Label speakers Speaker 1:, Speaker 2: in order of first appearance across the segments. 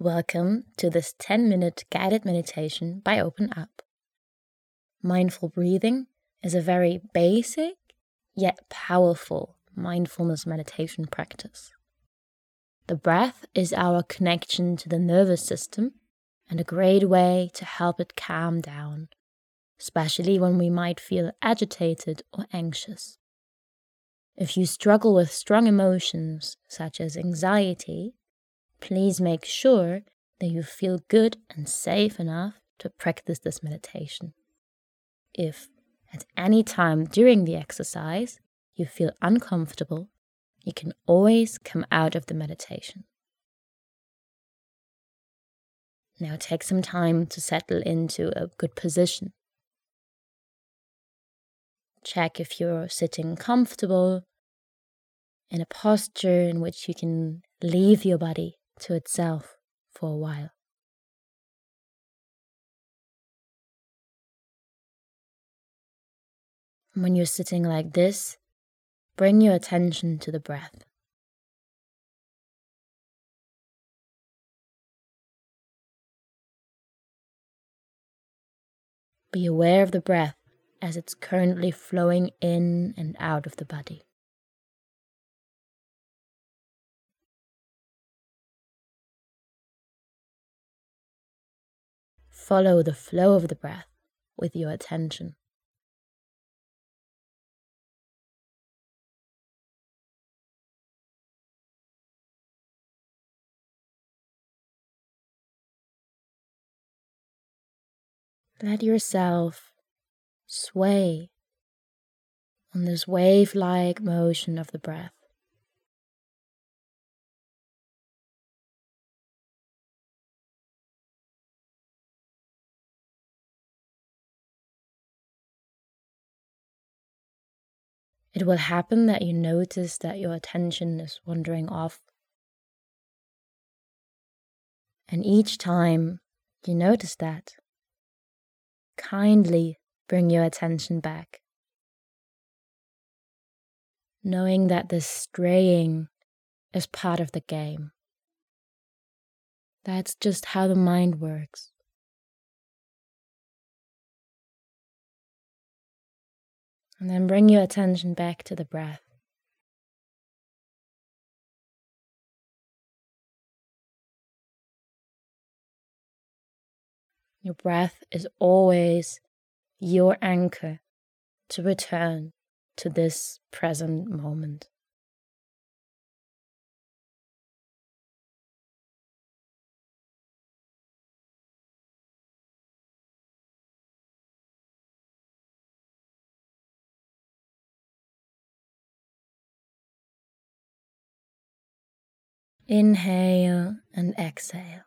Speaker 1: Welcome to this 10 minute guided meditation by OpenUp. Mindful breathing is a very basic yet powerful mindfulness meditation practice. The breath is our connection to the nervous system and a great way to help it calm down, especially when we might feel agitated or anxious. If you struggle with strong emotions such as anxiety, please make sure that you feel good and safe enough to practice this meditation. If at any time during the exercise you feel uncomfortable, you can always come out of the meditation. Now take some time to settle into a good position. Check if you're sitting comfortable in a posture in which you can leave your body to itself for a while. When you're sitting like this, bring your attention to the breath. Be aware of the breath as it's currently flowing in and out of the body. Follow the flow of the breath with your attention. Let yourself sway on this wave like motion of the breath. It will happen that you notice that your attention is wandering off. And each time you notice that, kindly bring your attention back. Knowing that this straying is part of the game. That's just how the mind works. And then bring your attention back to the breath. Your breath is always your anchor to return to this present moment. Inhale and exhale.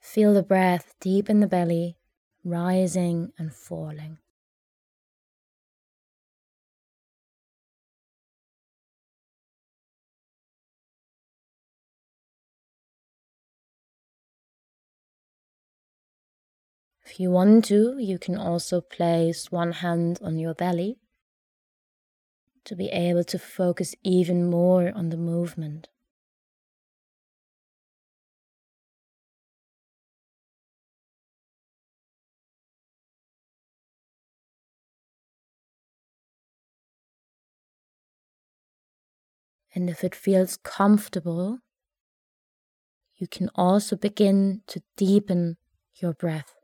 Speaker 1: Feel the breath deep in the belly, rising and falling. If you want to, you can also place one hand on your belly to be able to focus even more on the movement. And if it feels comfortable, you can also begin to deepen your breath.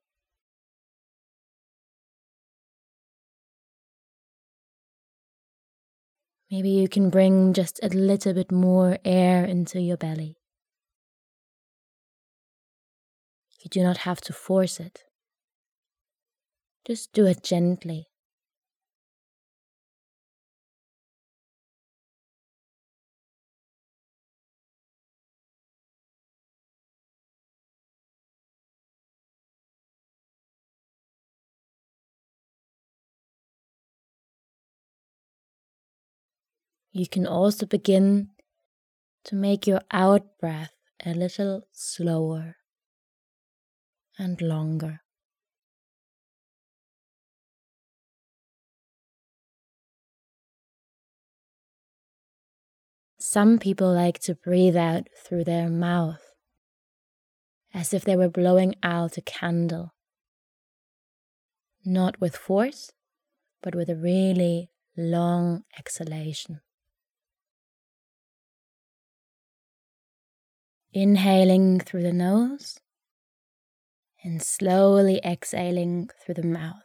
Speaker 1: Maybe you can bring just a little bit more air into your belly. You do not have to force it. Just do it gently. You can also begin to make your out breath a little slower and longer. Some people like to breathe out through their mouth, as if they were blowing out a candle. Not with force, but with a really long exhalation. Inhaling through the nose and slowly exhaling through the mouth.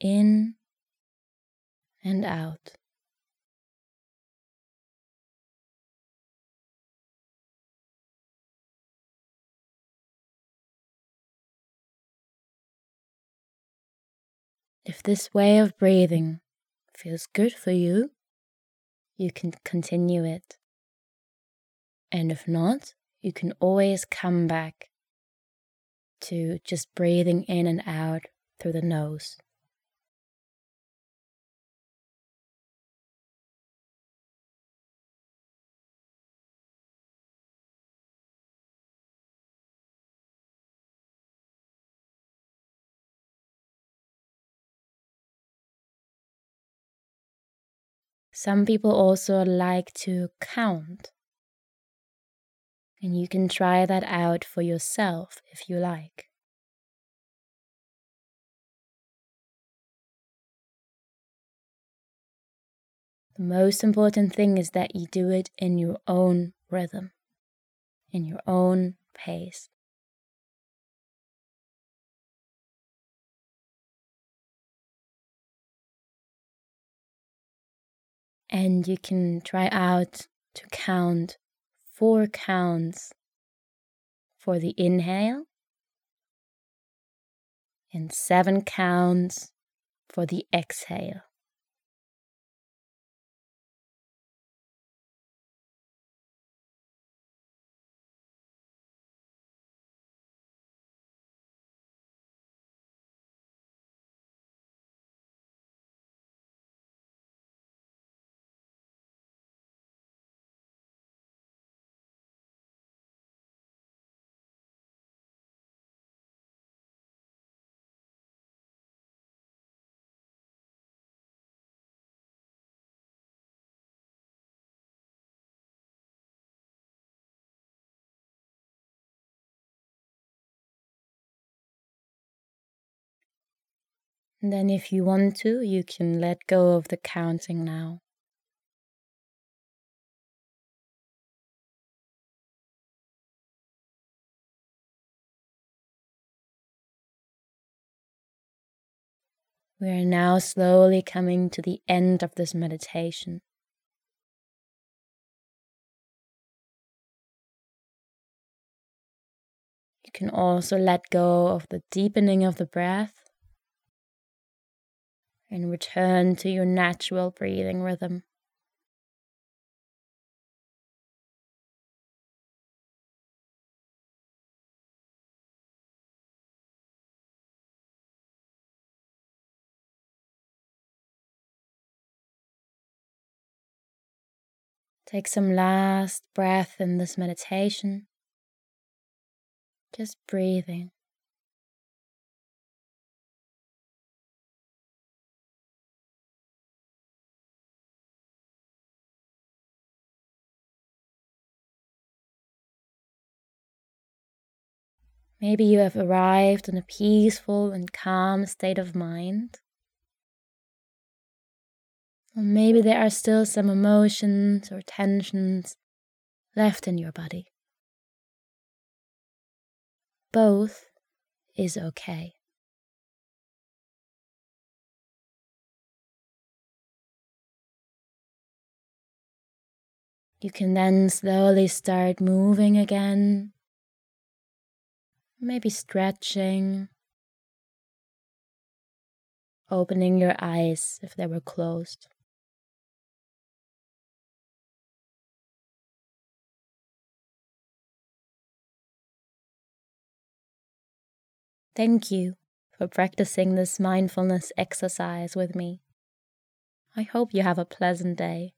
Speaker 1: in and out. If this way of breathing feels good for you, you can continue it. And if not, you can always come back to just breathing in and out through the nose. Some people also like to count. And you can try that out for yourself if you like. The most important thing is that you do it in your own rhythm, in your own pace. And you can try out to count four counts for the inhale and seven counts for the exhale. And then, if you want to, you can let go of the counting now. We are now slowly coming to the end of this meditation. You can also let go of the deepening of the breath and return to your natural breathing rhythm. Take some last breath in this meditation. Just breathing. Maybe you have arrived in a peaceful and calm state of mind. Or maybe there are still some emotions or tensions left in your body. Both is okay. You can then slowly start moving again maybe stretching, opening your eyes if they were closed. Thank you for practicing this mindfulness exercise with me. I hope you have a pleasant day.